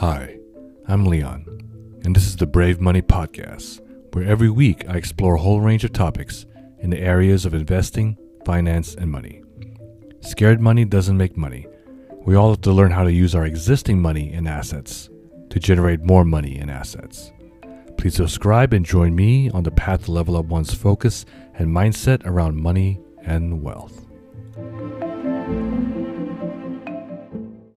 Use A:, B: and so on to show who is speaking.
A: Hi, I'm Leon, and this is the Brave Money Podcast, where every week I explore a whole range of topics in the areas of investing, finance, and money. Scared money doesn't make money. We all have to learn how to use our existing money and assets to generate more money and assets. Please subscribe and join me on the path to level up one's focus and mindset around money and wealth.